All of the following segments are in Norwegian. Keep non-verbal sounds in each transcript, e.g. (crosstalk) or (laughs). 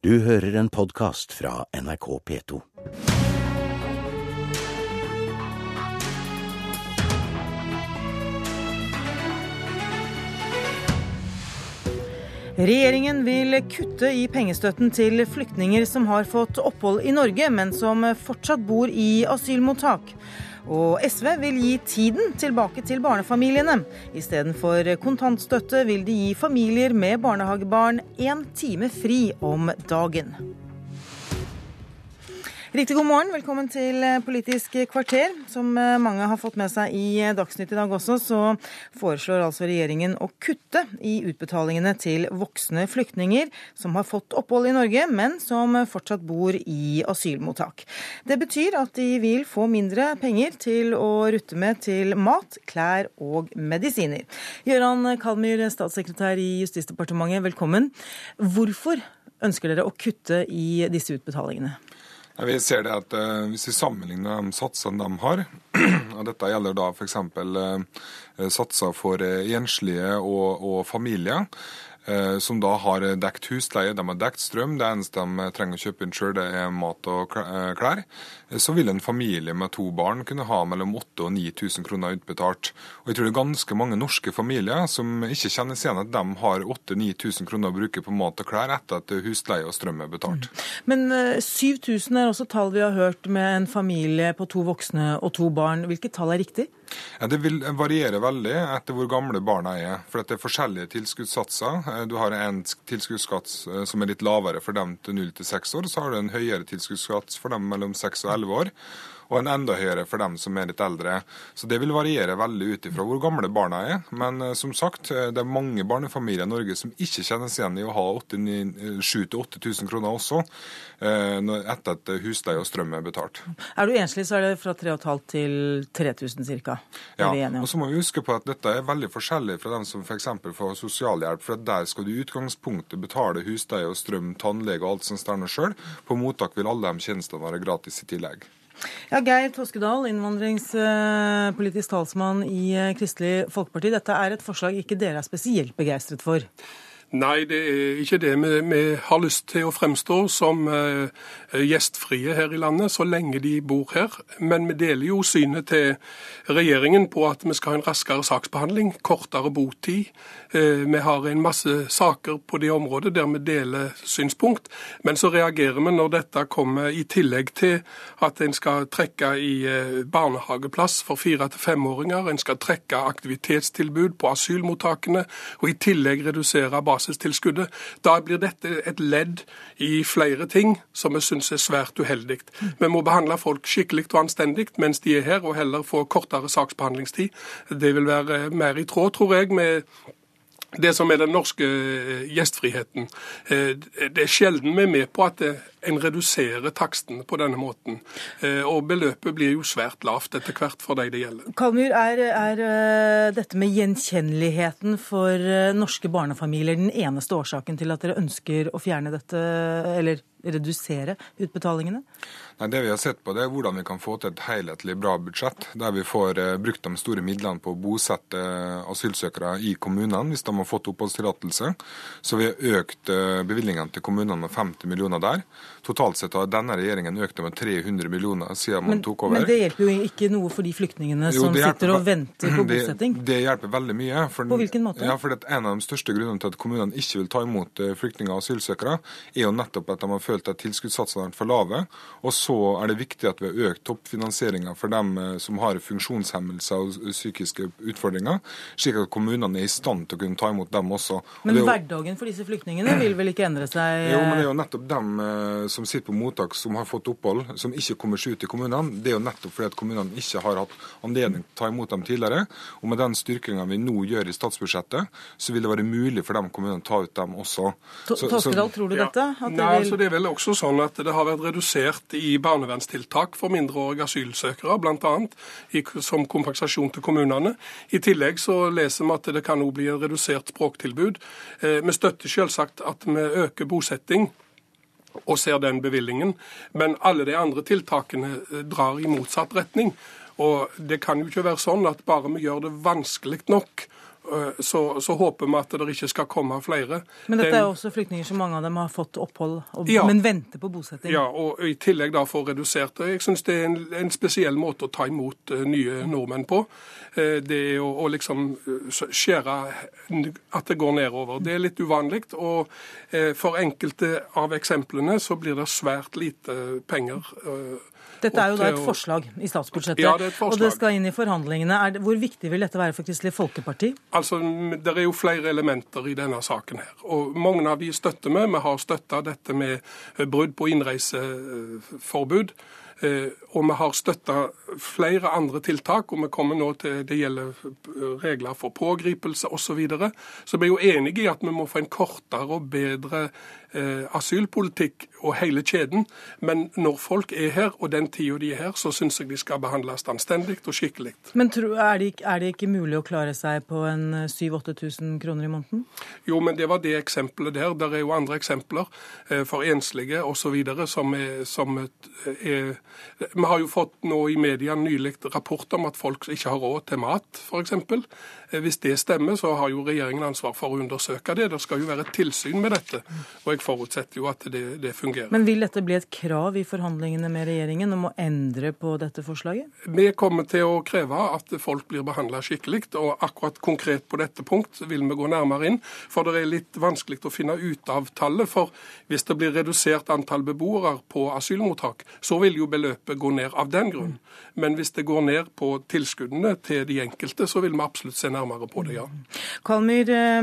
Du hører en podkast fra NRK P2. Regjeringen vil kutte i pengestøtten til flyktninger som har fått opphold i Norge, men som fortsatt bor i asylmottak. Og SV vil gi tiden tilbake til barnefamiliene. Istedenfor kontantstøtte vil de gi familier med barnehagebarn én time fri om dagen. Riktig god morgen, velkommen til eh, Politisk kvarter. Som eh, mange har fått med seg i eh, Dagsnytt i dag også, så foreslår altså regjeringen å kutte i utbetalingene til voksne flyktninger som har fått opphold i Norge, men som fortsatt bor i asylmottak. Det betyr at de vil få mindre penger til å rutte med til mat, klær og medisiner. Gøran Kalmyr, statssekretær i Justisdepartementet, velkommen. Hvorfor ønsker dere å kutte i disse utbetalingene? Vi ser det at uh, Hvis vi sammenligner de satsene de har, (clears throat) og dette gjelder da f.eks. Eh, satser for uh, enslige og, og familier, Eh, som da har dekt husleie, de har dekt strøm. Det eneste de trenger å kjøpe inn sjøl, det er mat og eh, klær. Eh, så vil en familie med to barn kunne ha mellom 8000 og 9000 kroner utbetalt. Og jeg tror det er ganske mange norske familier som ikke kjenner seg igjen at de har 8000-9000 kroner å bruke på mat og klær etter at husleie og strøm er betalt. Mm. Men 7000 er også tall vi har hørt med en familie på to voksne og to barn. Hvilket tall er riktig? Det vil variere veldig etter hvor gamle barna er. For det er forskjellige tilskuddssatser. Eh, du har en tilskuddsskatt eh, som er litt lavere for dem til 0 til 6 år, så har du en høyere tilskuddsskatt for dem mellom 6 og 11 år og en enda høyere for dem som er litt eldre. Så Det vil variere veldig ut ifra hvor gamle barna er. Men uh, som sagt, det er mange barnefamilier i Norge som ikke kjennes igjen i å ha 7000-8000 kroner også, etter at husleie og strøm er betalt. Er du enslig, så er det fra 3500 til 3000 ca. Ja, og så må vi huske på at dette er veldig forskjellig fra dem som f.eks. får sosialhjelp. For der skal du i utgangspunktet betale husleie og strøm, tannlege og alt som står sjøl. På mottak vil alle de tjenestene være gratis i tillegg. Ja, Geir Toskedal, innvandringspolitisk talsmann i Kristelig Folkeparti. Dette er et forslag ikke dere er spesielt begeistret for? Nei, det er ikke det. Vi, vi har lyst til å fremstå som eh, gjestfrie her i landet så lenge de bor her. Men vi deler jo synet til regjeringen på at vi skal ha en raskere saksbehandling, kortere botid. Eh, vi har en masse saker på det området der vi deler synspunkt. Men så reagerer vi når dette kommer i tillegg til at en skal trekke i uh, barnehageplass for fire- til femåringer, en skal trekke aktivitetstilbud på asylmottakene, og i tillegg redusere basen basistilskuddet. Da blir dette et ledd i flere ting som vi syns er svært uheldig. Vi må behandle folk skikkelig og anstendig mens de er her, og heller få kortere saksbehandlingstid. Det vil være mer i tråd, tror jeg, med det som er den norske eh, gjestfriheten. Eh, det er sjelden vi er med på at en reduserer takstene på denne måten. Eh, og beløpet blir jo svært lavt etter hvert for de det gjelder. Kalmyr, er, er dette med gjenkjenneligheten for norske barnefamilier den eneste årsaken til at dere ønsker å fjerne dette, eller redusere utbetalingene? Nei, Det vi har sett på, det er hvordan vi kan få til et helhetlig bra budsjett, der vi får eh, brukt de store midlene på å bosette eh, asylsøkere i kommunene hvis de har fått oppholdstillatelse. Så vi har økt eh, bevilgningene til kommunene med 50 millioner der. Totalt sett har denne regjeringen økt det med 300 millioner siden man tok over. Men det hjelper jo ikke noe for de flyktningene jo, som sitter og venter på (clears throat) det, bosetting? Det hjelper veldig mye. For, på hvilken måte? Ja, for En av de største grunnene til at kommunene ikke vil ta imot flyktninger og asylsøkere, er jo nettopp at de har følt at tilskuddssatsene er for lave. Og så er det viktig at vi har økt toppfinansieringa for dem eh, som har funksjonshemmelser og psykiske utfordringer, slik at kommunene er i stand til å kunne ta imot dem også. Men jo... hverdagen for disse flyktningene vil vel ikke endre seg? Jo, men det er jo nettopp dem eh, som sitter på mottak som har fått opphold, som ikke kommer seg ut i kommunene. Det er jo nettopp fordi at kommunene ikke har hatt anledning til å ta imot dem tidligere. Og med den styrkinga vi nå gjør i statsbudsjettet, så vil det være mulig for de kommunene å ta ut dem også. Toskedal, tror du ja. dette? Nei, vil... altså det er vel også sånn at det har vært redusert i barnevernstiltak for mindreårige asylsøkere, bl.a. som kompensasjon til kommunene. I tillegg så leser vi at det kan også bli en redusert språktilbud. Eh, vi støtter selvsagt at vi øker bosetting og ser den bevilgningen, men alle de andre tiltakene eh, drar i motsatt retning. Og det kan jo ikke være sånn at bare vi gjør det vanskelig nok så, så, håper vi at det ikke skal komme flere. Men dette er også flyktninger som mange av dem har fått opphold, og, ja, men venter på bosetting? Ja, og i tillegg da få redusert det. Jeg syns det er en, en, spesiell måte å ta imot uh, nye nordmenn på. Uh, det er å, å liksom skjære at det går nedover. Det er litt uvanlig. Og for enkelte av eksemplene så blir det svært lite penger. Dette er jo da et forslag i statsbudsjettet, ja, det og det skal inn i forhandlingene. Det, hvor viktig vil dette være for Kristelig Folkeparti? Altså, Det er jo flere elementer i denne saken her. og Mange av de støtter vi. Vi har støtta dette med brudd på innreiseforbud. Eh, og vi har støtta flere andre tiltak, og vi kommer nå til det gjelder regler for pågripelse osv. Så, videre. så vi er jo enige i at vi må få en kortere og bedre eh, asylpolitikk og hele kjeden. Men når folk er her, og den tida de er her, så syns jeg de skal behandles anstendig og skikkelig. Men er det, er det, ikke mulig å klare seg på en 7000-8000 kroner i måneden? Jo, men det var det eksempelet der. Det er jo andre eksempler eh, for enslige osv. Som, er, som er Vi har jo fått nå i media nylig rapport om at folk ikke har råd til mat, f.eks. Eh, hvis det stemmer, så har jo regjeringen ansvar for å undersøke det. Det skal jo være et tilsyn med dette. Og jeg forutsetter jo at det, det fungerer. Men vil dette bli et krav i forhandlingene med regjeringen om å endre på dette forslaget? Vi kommer til å kreve at folk blir behandla skikkelig. Og akkurat konkret på dette punkt vil vi gå nærmere inn. For det er litt vanskelig å finne ut av tallet. For hvis det blir redusert antall beboere på asylmottak, så vil jo beløpet gå ned av den grunn. Men hvis det går ned på tilskuddene til de enkelte, så vil vi absolutt se nærmere på det, ja. Kalmyr, eh,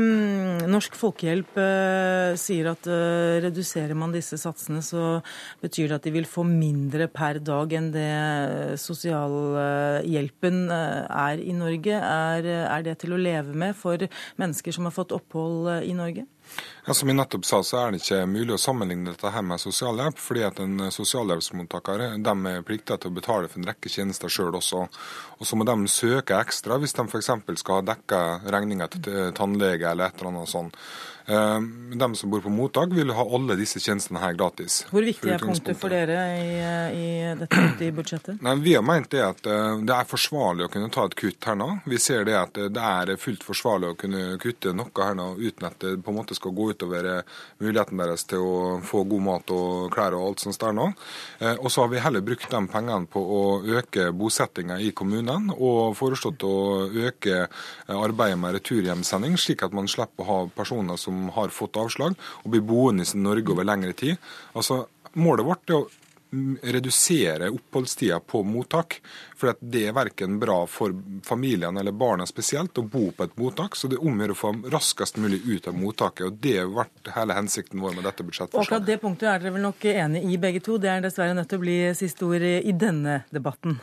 Norsk Folkehjelp eh, sier at eh, reduserer man disse satsene, så betyr det at de vil få mindre per dag enn det sosialhjelpen er i Norge. Er, er det til å leve med for mennesker som har fått opphold i Norge? Ja, som jeg nettopp sa, så er det ikke mulig å sammenligne dette her med sosialhjelp, fordi at en sosialhjelpsmottaker de er plikta til å betale for en rekke tjenester sjøl også. Og så må de søke ekstra hvis de f.eks. skal ha dekka regninger til tannlege eller et eller annet sånt. Eh, de som bor på mottak, vil ha alle disse tjenestene her gratis. Hvor viktig er punktet for dere i, i dette i budsjettet? Nei, vi har ment det at eh, det er forsvarlig å kunne ta et kutt her nå. Vi ser det at det er fullt forsvarlig å kunne kutte noe her nå uten at det på en måte skal gå utover eh, muligheten deres til å få god mat og klær og alt sånt der nå. Og så har vi heller brukt de pengene på å øke bosettinga i kommunene og foreslått å øke arbeidet med returhjemsending, slik at man slipper å ha personer som har fått avslag, og blir boende i Norge over lengre tid. Altså, Målet vårt er å redusere oppholdstida på mottak. For det er verken bra for familiene eller barna spesielt å bo på et mottak. Så det er om å få dem raskest mulig ut av mottaket. og Det har vært hele hensikten vår med dette budsjettforslaget. Akkurat det punktet er dere vel nok enig i begge to. Det er dessverre nødt til å bli siste ord i denne debatten.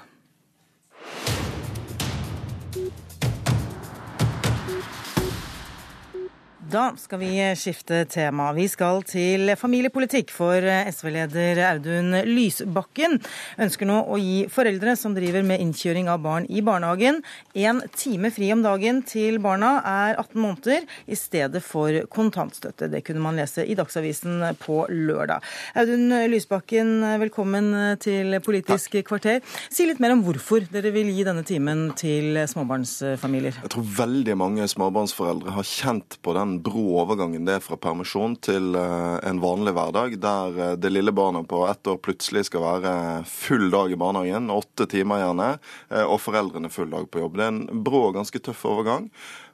Da skal vi skifte tema. Vi skal til familiepolitikk, for SV-leder Audun Lysbakken ønsker nå å gi foreldre som driver med innkjøring av barn i barnehagen, én time fri om dagen til barna er 18 måneder, i stedet for kontantstøtte. Det kunne man lese i Dagsavisen på lørdag. Audun Lysbakken, velkommen til Politisk kvarter. Si litt mer om hvorfor dere vil gi denne timen til småbarnsfamilier. Jeg tror veldig mange småbarnsforeldre har kjent på den brå overgangen det er fra permisjon til eh, en vanlig hverdag, der eh, det lille barnet på ett år plutselig skal være full dag i barnehagen, åtte timer gjerne, eh, og foreldrene full dag på jobb. Det er en brå og ganske tøff overgang.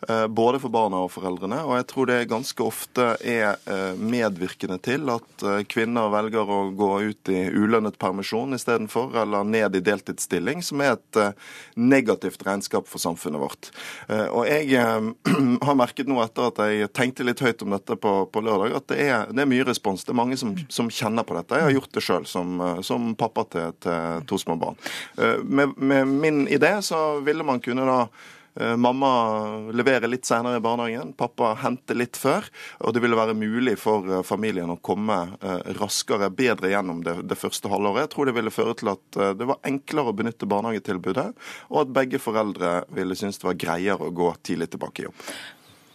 Eh, både for barna og foreldrene. Og jeg tror det ganske ofte er eh, medvirkende til at eh, kvinner velger å gå ut i ulønnet permisjon istedenfor, eller ned i deltidsstilling, som er et negativt regnskap for samfunnet vårt. Og jeg (clears throat) har merket nå etter at jeg tenkte litt høyt om dette på, på lørdag, at det er, det er, mye respons. Det er mange som, som, kjenner på dette. Jeg har gjort det sjøl som, som, pappa til, til to små barn. Med, med min idé så ville man kunne da mamma leverer litt senere i barnehagen, pappa henter litt før. Og det ville være mulig for eh, familien å komme eh, raskere, bedre gjennom det, det første halvåret. Jeg tror det ville føre til at det var enklere å benytte barnehagetilbudet, og at begge foreldre ville synes det var greiere å gå tidlig tilbake i jobb.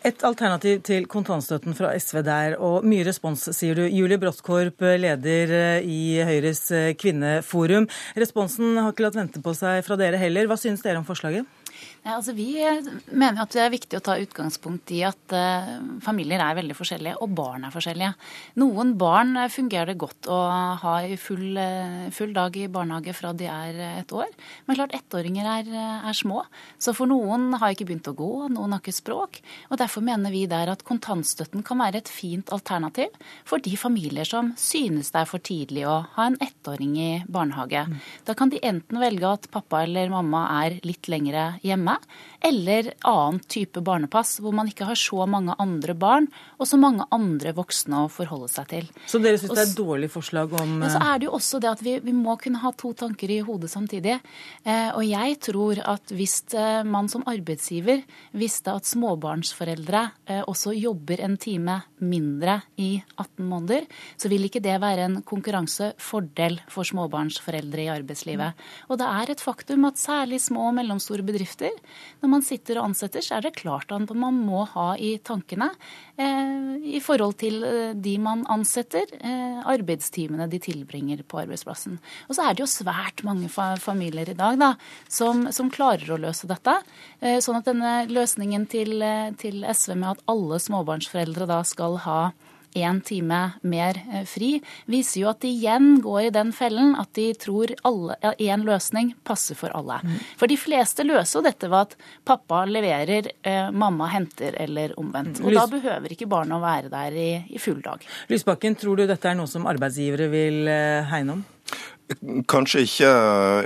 Et alternativ til kontantstøtten fra SV der, og mye respons, sier du. Julie Bråttkorp, leder i Høyres kvinneforum. Responsen har ikke latt vente på seg fra dere heller. Hva synes dere om forslaget? Altså, vi mener at det er viktig å ta utgangspunkt i at uh, familier er veldig forskjellige, og barn er forskjellige. Noen barn fungerer det godt å ha full, full, dag i barnehage fra de er et år. Men klart ettåringer er, er, små, så for noen har ikke begynt å gå, noen har ikke språk. og Derfor mener vi der at kontantstøtten kan være et fint alternativ for de familier som synes det er for tidlig å ha en ettåring i barnehage. Mm. Da kan de enten velge at pappa eller mamma er litt lengre hjemme, eller annen type barnepass, hvor man ikke har så mange andre barn og så mange andre voksne å forholde seg til. Så dere syns det er et dårlig forslag om Ja, så er det jo også det at vi, vi må kunne ha to tanker i hodet samtidig. Eh, og jeg tror at hvis eh, man som arbeidsgiver visste at småbarnsforeldre eh, også jobber en time mindre i 18 måneder, så vil ikke det være en konkurransefordel for småbarnsforeldre i arbeidslivet. Og det er et faktum at særlig små og mellomstore bedrifter når man sitter og ansetter, så er det klart at man må ha i tankene eh, i forhold til eh, de man ansetter, eh, arbeidstimene de tilbringer på arbeidsplassen. Og så er det jo svært mange familier i dag da, som, som klarer å løse dette. Sånn at denne løsningen til, til SV med at alle småbarnsforeldre da skal ha én time mer eh, fri, viser jo at de igjen går i den fellen at de tror én løsning passer for alle. Mm. For de fleste løser jo dette ved at pappa leverer, eh, mamma henter eller omvendt. Og da behøver ikke barna å være der i, i full dag. Lysbakken, tror du dette er noe som arbeidsgivere vil eh, hegne om? Kanskje ikke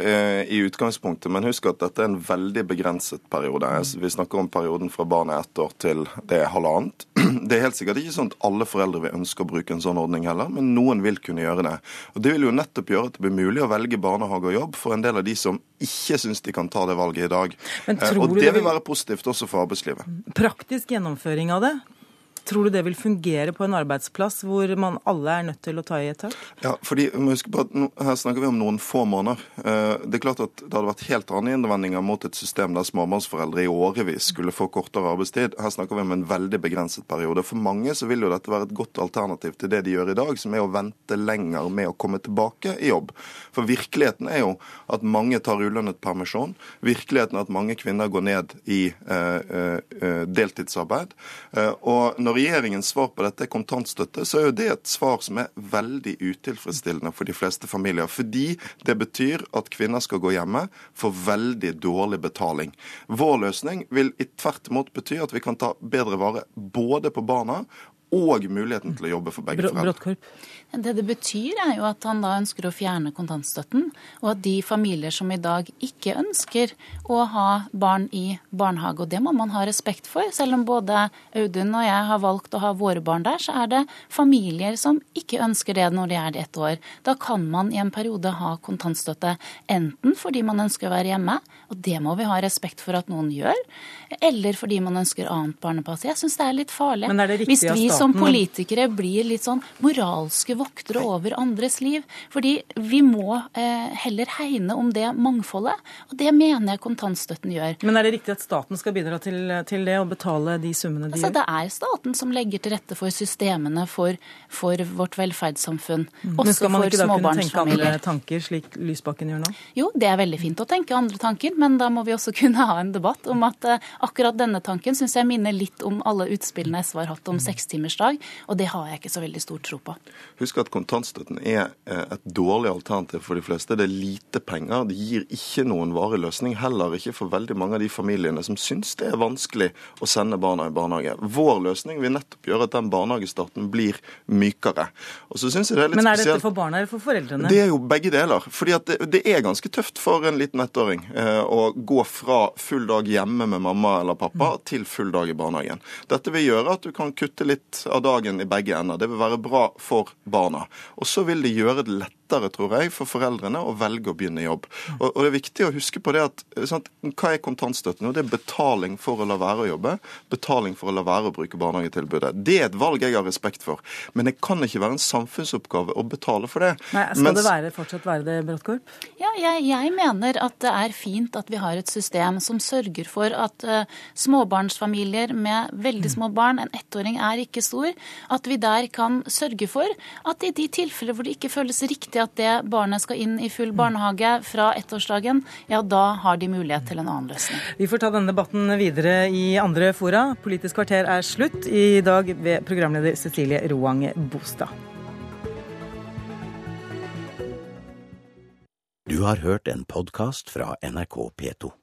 eh, i utgangspunktet, men husk at dette er en veldig begrenset periode. Vi snakker om perioden fra barnet er ett år til det er halvannet. (clears throat) Det er helt sikkert ikke sånn at alle foreldre vil ønske å bruke en sånn ordning heller, men noen vil kunne gjøre det. Og Det vil jo nettopp gjøre at det blir mulig å velge barnehage og jobb for en del av de som ikke syns de kan ta det valget i dag. Eh, og det vil være positivt også for arbeidslivet. Praktisk gjennomføring av det Tror du det vil fungere på en arbeidsplass hvor man alle er nødt til å ta i et tak? Ja, fordi husk på at Her snakker vi om noen få måneder. Eh, det er klart at det hadde vært helt andre innvendinger mot et system der småbarnsforeldre i årevis skulle få kortere arbeidstid. Her snakker vi om en veldig begrenset periode. For mange så vil jo dette være et godt alternativ til det de gjør i dag, som er å vente lenger med å komme tilbake i jobb. For virkeligheten er jo at mange tar ulønnet permisjon. Virkeligheten er at mange kvinner går ned i uh, uh, deltidsarbeid. Uh, og når regjeringens svar på dette er kontantstøtte, så er jo det et svar som er veldig utilfredsstillende for de fleste familier. Fordi det betyr at kvinner skal gå hjemme for veldig dårlig betaling. Vår løsning vil i tvert imot bety at vi kan ta bedre vare både på barna og muligheten til å jobbe for begge foreldre. Det det betyr, er jo at han da ønsker å fjerne kontantstøtten, og at de familier som i dag ikke ønsker å ha barn i barnehage, og det må man ha respekt for, selv om både Audun og jeg har valgt å ha våre barn der, så er det familier som ikke ønsker det når de er ett år. Da kan man i en periode ha kontantstøtte, enten fordi man ønsker å være hjemme, og det må vi ha respekt for at noen gjør, eller fordi man ønsker annet barnepass. Jeg syns det er litt farlig. Er Hvis vi som politikere blir litt sånn moralske voktere over andres liv. Fordi vi må eh, heller hegne om det mangfoldet, og det mener jeg kontantstøtten gjør. Men er det riktig at staten skal bidra til, til det, og betale de summene de altså, gjør? Det er staten som legger til rette for systemene for, for vårt velferdssamfunn. Mm. Også Men skal man ikke da kunne tenke andre tanker, slik Lysbakken gjør nå? Jo, det er veldig fint å tenke andre tanker, men da må vi også (laughs) kunne ha en debatt om at eh, akkurat denne tanken syns jeg minner litt om alle utspillene SV har hatt om sekstimersdag, og det har jeg ikke så veldig stor tro på. Husk at kontantstøtten er eh, et dårlig alternativ for de fleste. Det er lite penger. Det gir ikke noen varig løsning, heller ikke for veldig mange av de familiene som syns det er vanskelig å sende barna i barnehage. Vår løsning vil nettopp gjøre at den barnehagestarten blir mykere. Og så synes jeg det er litt Men er dette for barna eller for foreldrene? Det er jo begge deler. Fordi det, det, er ganske tøft for en liten ettåring eh, å gå fra full dag hjemme med mamma eller pappa mm. til full dag i barnehagen. Dette vil gjøre at du kan kutte litt av dagen i begge ender. Det vil være bra for barna. Og så vil det gjøre det lettere lettere, tror jeg, for foreldrene å velge å begynne i jobb. Og, og, det er viktig å huske på det at sant, Hva er kontantstøtten? Jo, det er betaling for å la være å jobbe. Betaling for å la være å bruke barnehagetilbudet. Det er et valg jeg har respekt for. Men det kan ikke være en samfunnsoppgave å betale for det. Nei, Skal Mens... det være, fortsatt være det, Bråttkorp? Ja, jeg, jeg, mener at det er fint at vi har et system som sørger for at uh, småbarnsfamilier med veldig små barn, en ettåring er ikke stor, at vi der kan sørge for at i de tilfeller hvor det ikke føles riktig at det barnet skal inn i full barnehage fra ettårsdagen, ja da har de mulighet til en annen løsning. Vi får ta denne debatten videre i andre fora. Politisk kvarter er slutt i dag ved programleder Cecilie Roang Bostad. Du har hørt en podkast fra NRK P2.